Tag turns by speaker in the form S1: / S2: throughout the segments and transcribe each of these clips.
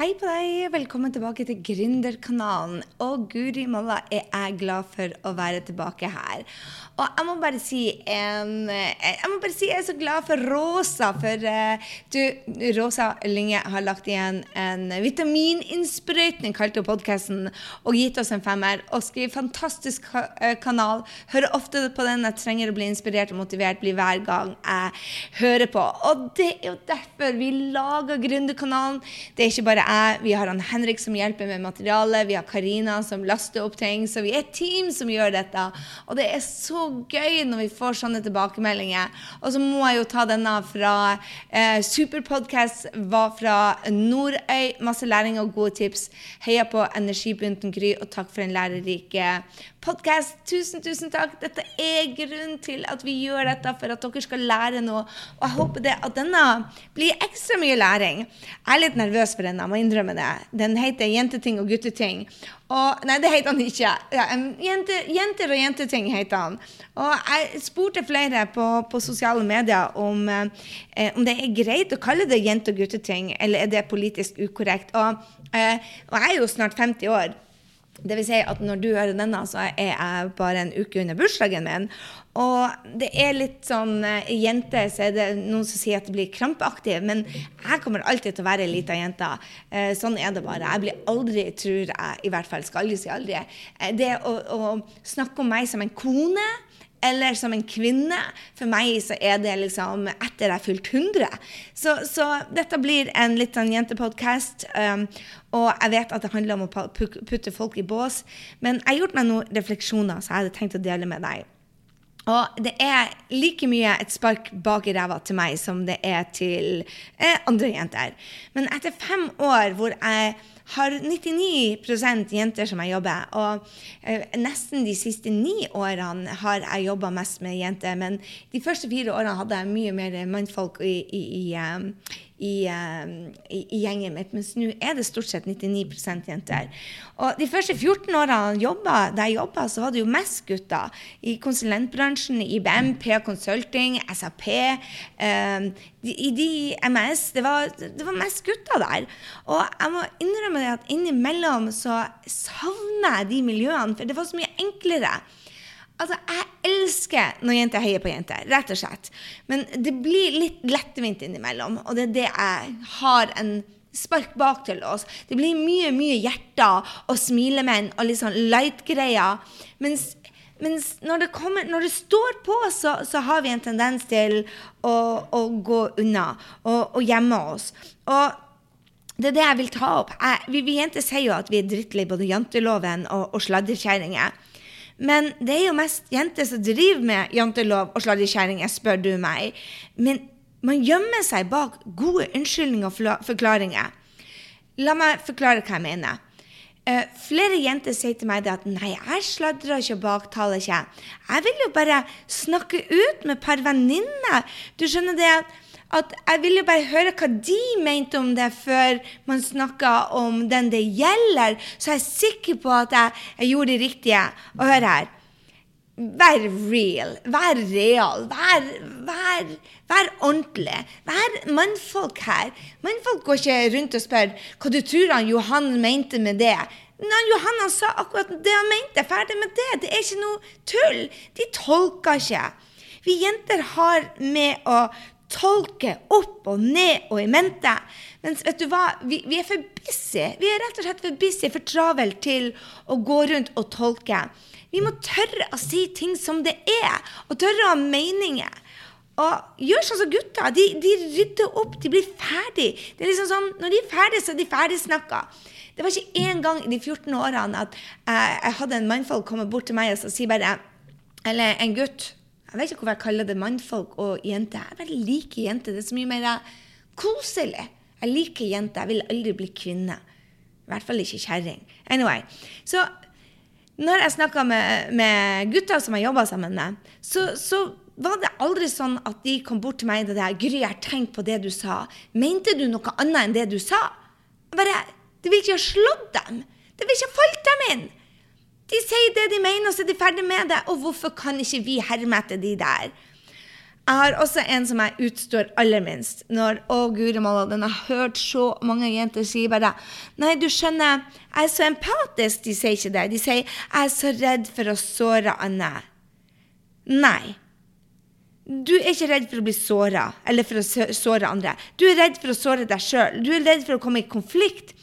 S1: Hei på deg, velkommen tilbake til Gründerkanalen. Og guri malla er jeg glad for å være tilbake her. Og jeg må bare si en, Jeg må bare si jeg er så glad for Rosa. For uh, du, Rosa Lynge har lagt igjen en vitamininnsprøytning, kalte hun podkasten, og gitt oss en femmer. Og skriver fantastisk eh, kanal. Hører ofte på den. Jeg trenger å bli inspirert og motivert blir hver gang jeg hører på. Og det er jo derfor vi lager Gründerkanalen. Det er ikke bare jeg, vi har han Henrik som hjelper med materialet, vi har Karina som laster opp ting. Så vi er et team som gjør dette. Og det er så gøy når vi får sånne tilbakemeldinger. Og så må jeg jo ta denne fra eh, Superpodcast, var fra Nordøy. Masse læring og gode tips. Heia på Energibunten Gry, og takk for en lærerik podkast. Tusen, tusen takk. Dette er grunnen til at vi gjør dette, for at dere skal lære noe. Og jeg håper det at denne blir ekstra mye læring. Jeg er litt nervøs for denne, må innrømme det. Den heter 'Jenteting og gutteting'. Og, nei, det heter han ikke. Ja, jente, 'Jenter og jenteting' heter han. Og jeg spurte flere på, på sosiale medier om, eh, om det er greit å kalle det 'jente- og gutteting', eller er det politisk ukorrekt. Og, eh, og jeg er jo snart 50 år. Det vil si at når du hører denne, så er jeg bare en uke under bursdagen min. Og det er litt sånn Jenter jente, så er det noen som sier at det blir krampeaktig. Men jeg kommer alltid til å være ei lita jente. Uh, sånn er det bare. Jeg blir aldri, tror jeg, i hvert fall skal aldri si aldri. Uh, det å, å snakke om meg som en kone eller som en kvinne. For meg så er det liksom etter jeg fylt 100. Så, så, dette blir en litt sånn jentepodkast. Um, og jeg vet at det handler om å putte folk i bås. Men jeg har gjort meg noen refleksjoner som jeg hadde tenkt å dele med deg. Og det er like mye et spark bak i ræva til meg som det er til eh, andre jenter. Men etter fem år hvor jeg har 99% jenter som jeg jobber. Og eh, nesten de siste ni årene har jeg jobba mest med jenter. Men de første fire årene hadde jeg mye mer mannfolk i, i, i, um, i, um, i, i gjengen mitt. Mens nå er det stort sett 99 jenter. Og de første 14 årene jobbet, da jeg jobba, så var det jo mest gutter. I konsulentbransjen, i BMP Consulting, SAP, um, i de MS. Det var, det var, mest gutter der. Og jeg må innrømme det at innimellom så savner jeg de miljøene, for det var så mye enklere. Altså, Jeg elsker når jenter heier på jenter, rett og slett. Men det blir litt lettvint innimellom, og det er det jeg har en spark bak til oss. Det blir mye, mye hjerter og smilemenn og litt sånn light-greier. Mens, mens når, det kommer, når, det står på, så, så, har vi en tendens til å, å gå unna og, og, gjemme oss. Og det er det jeg vil ta opp. Jeg, vi, vi jenter sier jo at vi er drittlei både janteloven og, og sladrekjerringer. Men det er jo mest jenter som driver med jantelov og sladrekjerringer, spør du meg. Men man gjemmer seg bak gode unnskyldninger og forklaringer. La meg forklare hva jeg mener. Uh, flere jenter sier til meg at nei, jeg sladrer ikke og baktaler ikke. Jeg vil jo bare snakke ut med et par venninner. Du skjønner det at jeg vil jo bare høre hva de mente om det før man snakka om den det gjelder. Så jeg er sikker på at jeg, jeg gjorde det riktige. Og hør her. Vær real. Vær real. Vær, vær, vær ordentlig. Vær mannfolk her. Mannfolk går ikke rundt og spør hva du tror han Johan mente med det. Nei, Johan han sa akkurat det han mente. Ferdig med det. Det er ikke noe tull. De tolker ikke. Vi jenter har med å tolke opp og ned og i mente. Mens vet du hva, vi, vi, er for busy. Vi er rett og slett for busy, for travel til å gå rundt og tolke. Vi må tørre å si ting som det er, og tørre å ha meninger. Og gjør sånn som gutta. De, de, rydder opp, de blir ferdig. Det er liksom sånn, Når de er ferdige, så er de ferdigsnakka. Det var ikke én gang i de 14 årene at jeg, jeg hadde en mannfolk komme bort til meg og si bare Eller en gutt. Jeg vet ikke hvorfor jeg kaller det mannfolk og jenter. Jeg bare liker jenter. Det er så mye mer koselig. Jeg liker jenter. Jeg vil aldri bli kvinne. I hvert fall ikke kjerring. Anyway. Så når jeg snakka med, med, gutter som jeg jobba sammen med, så, så, var det aldri sånn at de kom bort til meg og sa 'Gry, jeg har tenkt på det du sa'. Mente du noe annet enn det du sa? Bare, Det vil ikke ha slått dem. Det vil ikke ha falt dem inn. De sier det de mener, og så er de ferdig med det. Og hvorfor kan ikke vi herme etter de der? Jeg har også en som jeg utstår aller minst. Når å guri malla, den har hørt så mange jenter si bare Nei, du skjønner, jeg er så empatisk. De sier ikke det. De sier jeg er så redd for å såre Anne. Nei. Du er ikke redd for å bli såra eller for å såre andre. Du er redd for å såre deg sjøl. Du er redd for å komme i konflikt.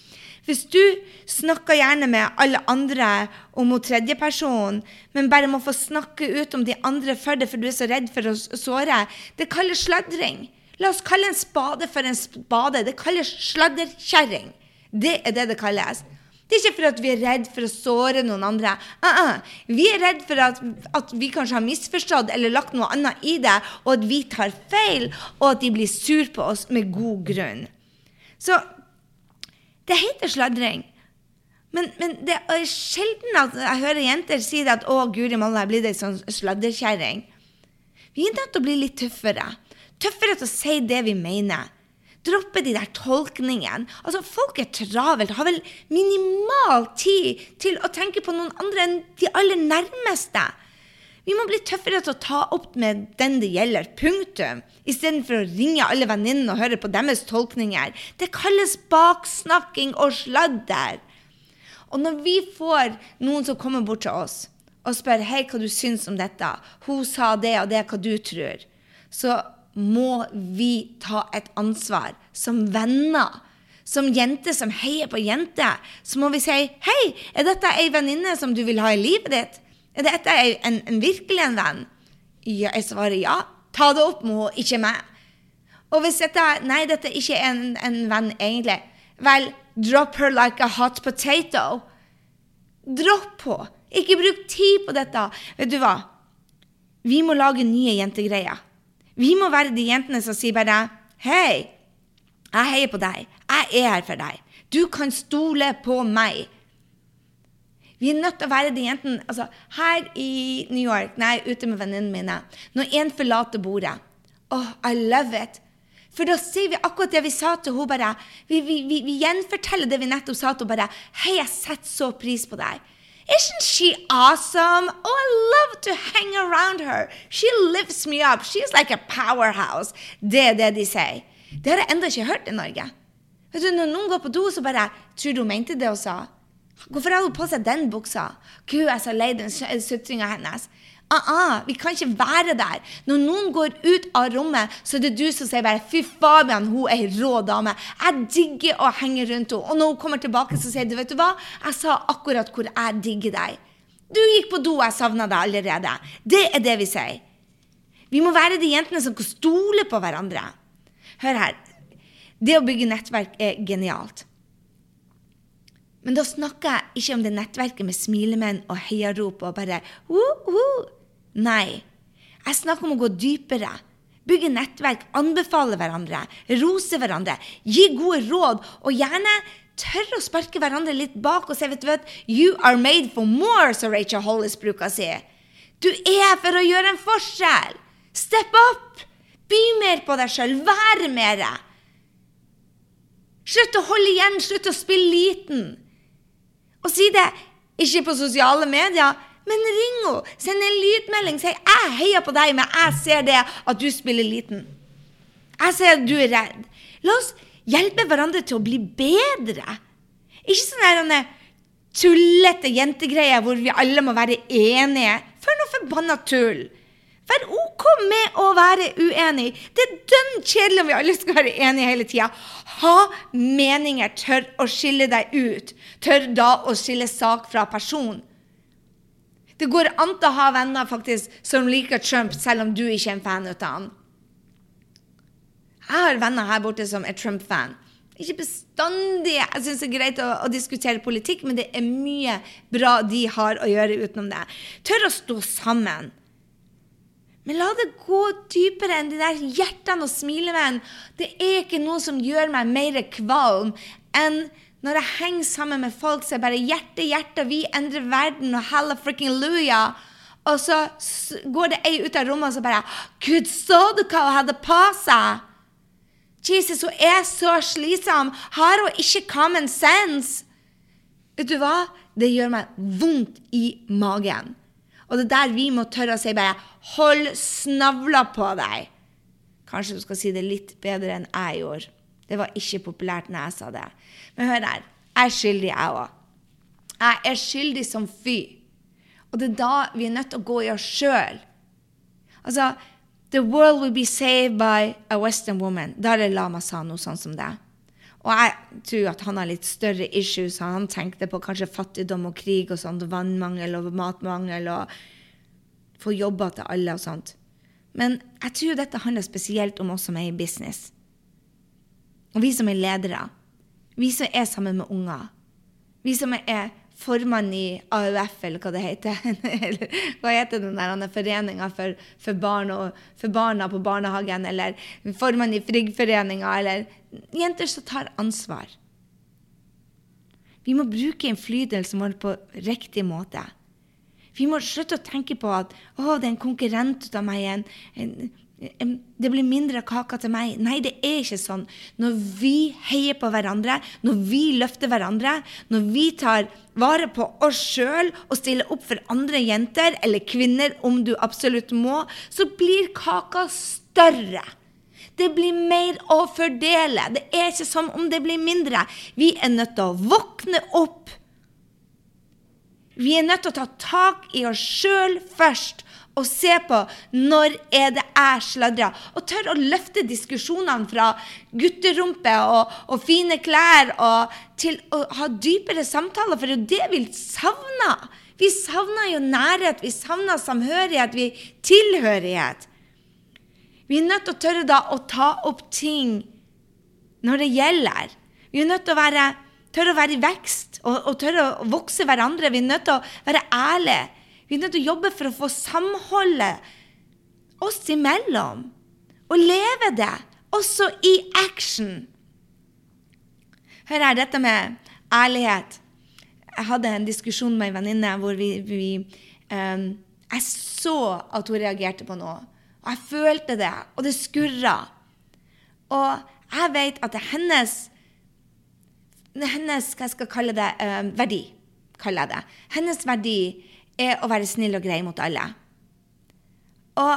S1: Hvis du snakker gjerne med alle andre om hun tredjepersonen, men bare må få snakke ut om de andre for det, for du er så redd for å såre, det kalles sladring. La oss kalle en spade for en spade. Det kalles sladderkjerring. Det er det det kalles. Det er ikke for at vi er redd for å såre noen andre. Uh -uh. Vi er redd for at, at, vi kanskje har misforstått eller lagt noe annet i det, og at vi tar feil, og at de blir sur på oss med god grunn. Så det heter sladring. Men, men, det er sjelden at jeg hører jenter si at 'Å, guri malla, jeg blir ei sånn sladrekjerring'. Vi er nødt til å bli litt tøffere. Tøffere til å si det vi mener. Droppe de der tolkningene. Altså, Folk er travelt, har vel minimal tid til å tenke på noen andre enn de aller nærmeste. Vi må bli tøffere til å ta opp med den det gjelder. Punktum. Istedenfor å ringe alle venninnene og høre på deres tolkninger. Det kalles baksnakking og sladder. Og når vi får noen som kommer bort til oss og spør hei, hva du syns om dette, hun sa det og det, hva du tror, så må vi ta et ansvar som venner. Som jente som heier på jenter, så må vi si hei, er dette ei venninne som du vil ha i livet ditt? Er dette en, en virkelig en venn? Ja, jeg svarer ja. Ta det opp med henne, ikke meg. Og hvis dette Nei, dette ikke er en, en venn, egentlig. Vel, drop her like a hot potato. Dropp på. Ikke bruk tid på dette. Vet du hva? Vi må lage nye jentegreier. Vi må være de jentene som sier bare Hei, jeg heier på deg. Jeg er her for deg. Du kan stole på meg. Vi er nødt til å være de jentene altså, Her i New York, når jeg er ute med venninnene mine, når en forlater bordet Oh, I love it. For da sier vi akkurat det vi sa til henne. bare, Vi, vi, vi, vi gjenforteller det vi nettopp sa til henne. bare, Hei, jeg setter så pris på deg. Isn't she awesome? Oh, I love to hang around her. She lifts me up. She's like a powerhouse. Det er det de sier. Det har jeg ennå ikke hørt i Norge. Vet du, Når noen går på do, så bare Tror du hun mente det hun sa? Hvorfor har hun på seg den buksa? Gud, jeg så lei den sutringa hennes. Uh -uh, vi kan ikke være der. Når noen går ut av rommet, så er det du som sier bare 'fy Fabian, hun er ei rå dame'. Jeg digger å henge rundt henne. Og når hun kommer tilbake, så sier du 'vet du hva, jeg sa akkurat hvor jeg digger deg'. Du gikk på do, jeg savna deg allerede. Det er det vi sier. Vi må være de jentene som kan stole på hverandre. Hør her. Det å bygge nettverk er genialt. Men da snakker jeg ikke om det nettverket med smilemenn og heiarop og bare uh, uh. Nei. Jeg snakker om å gå dypere. Bygge nettverk, anbefale hverandre, rose hverandre, gi gode råd, og gjerne tørre å sparke hverandre litt bak og si vet du hva, You are made for more, som Rachel Hollis bruker å si. Du er for å gjøre en forskjell. Step up! By mer på deg sjøl. Vær mer. Slutt å holde igjen. Slutt å spille liten. Og si det ikke på sosiale medier, men ring henne! Send en lydmelding. Si 'Jeg heier på deg, men jeg ser det at du spiller liten'. Jeg ser at du er redd. La oss hjelpe hverandre til å bli bedre. Ikke sånne tullete jentegreier hvor vi alle må være enige. For noe forbanna tull! Vær OK med å være uenig. Det er dønn kjedelig om vi alle skal være enige hele tida. Ha meninger. Tør å skille deg ut. Tør da å skille sak fra person. Det går an å ha venner faktisk som liker Trump, selv om du ikke er en fan av han. Jeg har venner her borte som er Trump-fan. Ikke bestandig jeg synes det er greit å, å, diskutere politikk, men det er mye bra de har å gjøre utenom det. Tør å stå sammen. Men la det gå dypere enn de der hjertene og smilevenn. Det er ikke noe som gjør meg mer kvalm enn når jeg henger sammen med folk så er bare 'Hjerte, hjerte, vi endrer verden', og 'halla fricking luja'. Og så går det ei ut av rommet og så bare 'Gud, så du hva hun hadde på seg?' Jesus, hun er så slitsom. Har hun ikke common sense? Vet du hva? Det gjør meg vondt i magen. Og det er der vi må tørre å si bare Hold snavla på deg. Kanskje du skal si det litt bedre enn jeg gjorde. Det var ikke populært når jeg sa det. Men hør her. Jeg er skyldig, jeg òg. Jeg er skyldig som fy. Og det er da vi er nødt til å gå i oss sjøl. Altså, The world will be saved by a western woman. Dalai Lama sa noe sånn som det. Og jeg tror at han har litt større issues. Han tenkte på kanskje fattigdom og krig og sånt, vannmangel og matmangel og få jobber til alle og sånt. Men jeg tror dette handler spesielt om oss som er i business. Og vi som er ledere. Vi som er sammen med unger. Vi som er formann i AUF, eller hva det heter. hva heter den der foreninga for, for, barn for, barna på barnehagen? Eller formann i Friggforeninga, eller jenter som tar ansvar. Vi må bruke innflytelsen vår på riktig måte. Vi må slutte å tenke på at å, det er en konkurrent av meg, en, det blir mindre kake til meg. Nei, det er ikke sånn. Når vi heier på hverandre, når vi løfter hverandre, når vi tar vare på oss sjøl og stiller opp for andre jenter eller kvinner om du absolutt må, så blir kaka større. Det blir mer å fordele. Det er ikke som om det blir mindre. Vi er nødt til å våkne opp. Vi er nødt til å ta tak i oss sjøl først og se på når er det jeg sladrer. Og tør å løfte diskusjonene fra gutterumpe og, og, fine klær og til å ha dypere samtaler, for det er jo det vi savner. Vi savner jo nærhet, vi savner samhørighet, vi tilhørighet. Vi er nødt til å tørre da å ta opp ting når det gjelder. Vi er nødt til å være, tørre å være i vekst og, og tørre å vokse hverandre. Vi er nødt til å være ærlige. Vi er nødt til å jobbe for å få samholdet oss imellom. Og leve det, også i action. Hør her, dette med ærlighet. Jeg hadde en diskusjon med ei venninne hvor vi, vi um, Jeg så at hun reagerte på noe. Og jeg følte det, og det skurra. Og jeg vet at det er hennes hennes hva jeg kalle det, um, verdi. kaller jeg det. Hennes verdi er å være snill og grei mot alle. Og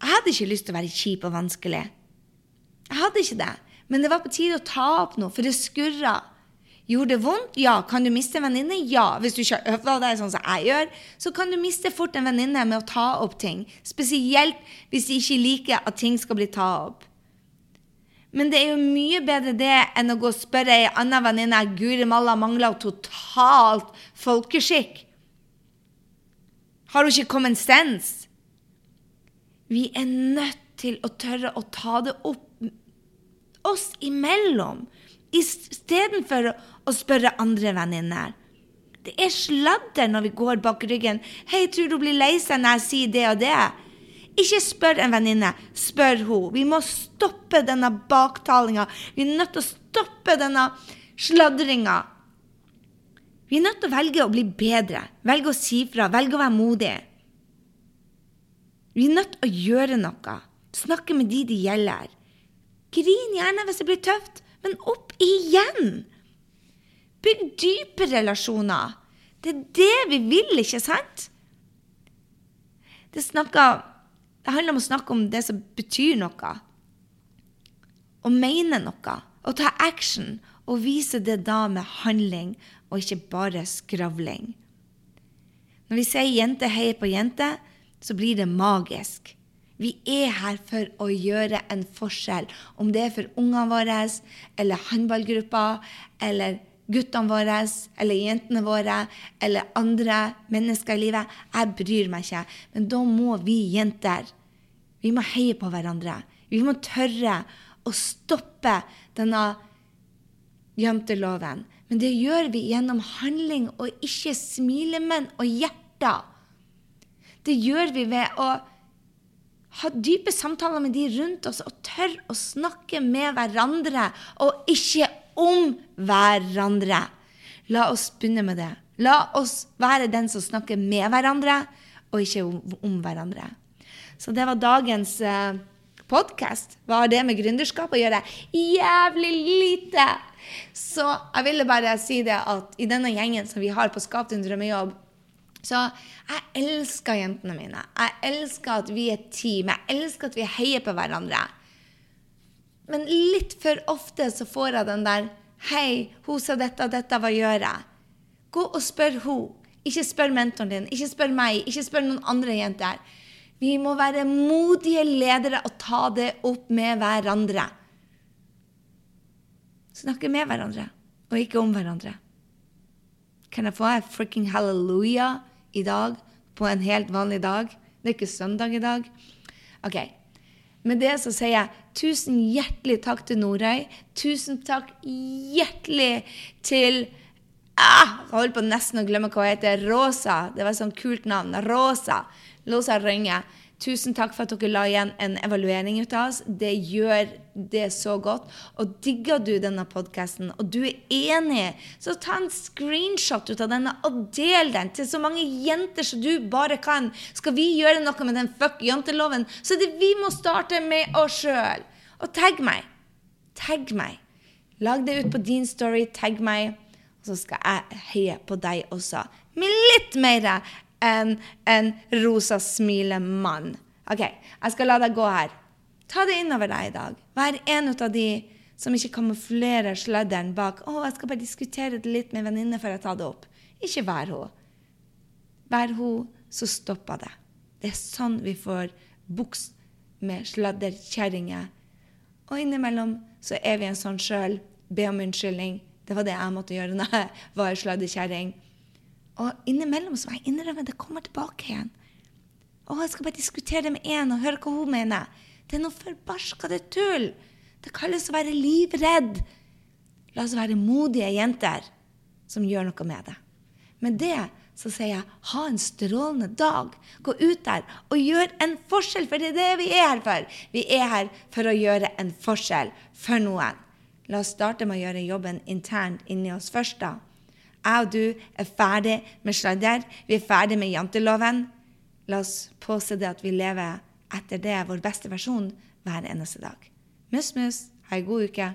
S1: jeg hadde ikke lyst til å være kjip og vanskelig. Jeg hadde ikke det. Men det var på tide å ta opp noe, for det skurra. Gjorde det vondt? Ja. Kan du miste en venninne? Ja. Hvis du ikke har øvd deg sånn som jeg gjør, så kan du miste fort en venninne med å ta opp ting. Spesielt hvis de ikke liker at ting skal bli tatt opp. Men det er jo mye bedre det enn å gå og spørre ei anna venninne Guri malla mangler totalt folkeskikk. Har hun ikke common sense? Vi er nødt til å tørre å ta det opp oss imellom, istedenfor å spørre andre venninner. Det er sladder når vi går bak ryggen. 'Hei, tror du blir lei seg når jeg sier det og det?' Ikke spør en venninne, spør hun. Vi må stoppe denne baktalinga. Vi er nødt til å stoppe denne sladringa. Vi er nødt til å velge å bli bedre, velge å si fra, velge å være modig. Vi er nødt til å gjøre noe. Snakke med de det gjelder. Grin gjerne hvis det blir tøft, men opp igjen! Bygg dype relasjoner. Det er det vi vil, ikke sant? Det, snakker, det handler om å snakke om det som betyr noe. Og mene noe. Og ta action. Og vise det da med handling og ikke bare skravling. Når vi sier 'jente heier på jente', så blir det magisk. Vi er her for å gjøre en forskjell. Om det er for ungene våre, eller håndballgruppa, eller guttene våre, eller jentene våre, eller andre mennesker i livet. Jeg bryr meg ikke. Men da må vi jenter vi må heie på hverandre. Vi må tørre å stoppe denne janteloven. Men det gjør vi gjennom handling og ikke smilemenn og hjerter. Det gjør vi ved å ha dype samtaler med de rundt oss og tørre å snakke med hverandre og ikke om hverandre. La oss begynne med det. La oss være den som snakker med hverandre, og ikke om, om hverandre. Så det var dagens eh, podkast. Hva har det med gründerskap å gjøre? Jævlig lite! Så jeg ville bare si det at i denne gjengen som vi har på Skap din drømmejobb, Så jeg elsker jentene mine. Jeg elsker at vi er team. Jeg elsker at vi heier på hverandre. Men litt for ofte så får jeg den der Hei, hun sa dette og dette, hva gjør jeg? Gå og spør hun. Ikke spør mentoren din, ikke spør meg, ikke spør noen andre jenter. Vi må være modige ledere og ta det opp med hverandre. Snakke med hverandre, og ikke om hverandre. Kan jeg få en friking halleluja i dag på en helt vanlig dag? Det er ikke søndag i dag. OK. Med det så sier jeg tusen hjertelig takk til Norøy. Tusen takk hjertelig til ah, Jeg holder på nesten å glemme hva hun heter. Rosa. Det var et sånt kult navn. Rosa. Rosa Rønge. Tusen takk for at dere la igjen en evaluering ut av oss. Det gjør det så godt. Og digger du denne podkasten, og du er enig, så ta en screenshot ut av denne og del den til så mange jenter som du bare kan. Skal vi gjøre noe med den fuck janteloven, så det vi må starte med oss sjøl. Og tagg meg. Tagg meg. Lag det ut på din story, tagg meg, og så skal jeg heie på deg også. Med litt mer enn en rosa smilemann. OK, jeg skal la deg gå her. Ta det innover deg i dag. Vær en av de som ikke kamuflerer sladderen bak 'Å, jeg skal bare diskutere det litt med en venninne før jeg tar det opp'. Ikke vær hun. Vær hun, så stopper det. Det er sånn vi får buks med sladderkjerringer. Og innimellom så er vi en sånn sjøl. Be om unnskyldning. Det var det jeg måtte gjøre når jeg var sladderkjerring. Og innimellom så må jeg innrømme det kommer tilbake igjen. Å, jeg skal bare diskutere det med én og høre hva hun mener. Det er noe forbarskede tull. Det kalles å være livredd. La oss være modige jenter som gjør noe med det. Med det så sier jeg ha en strålende dag. Gå ut der og gjør en forskjell, for det er det vi er her for. Vi er her for å gjøre en forskjell for noen. La oss starte med å gjøre jobben internt inni oss først, da. Jeg og du er ferdig med sladder. Vi er ferdig med janteloven. La oss påse det at vi lever etter det, vår beste versjon, hver eneste dag. Mus, mus. Ha ei god uke.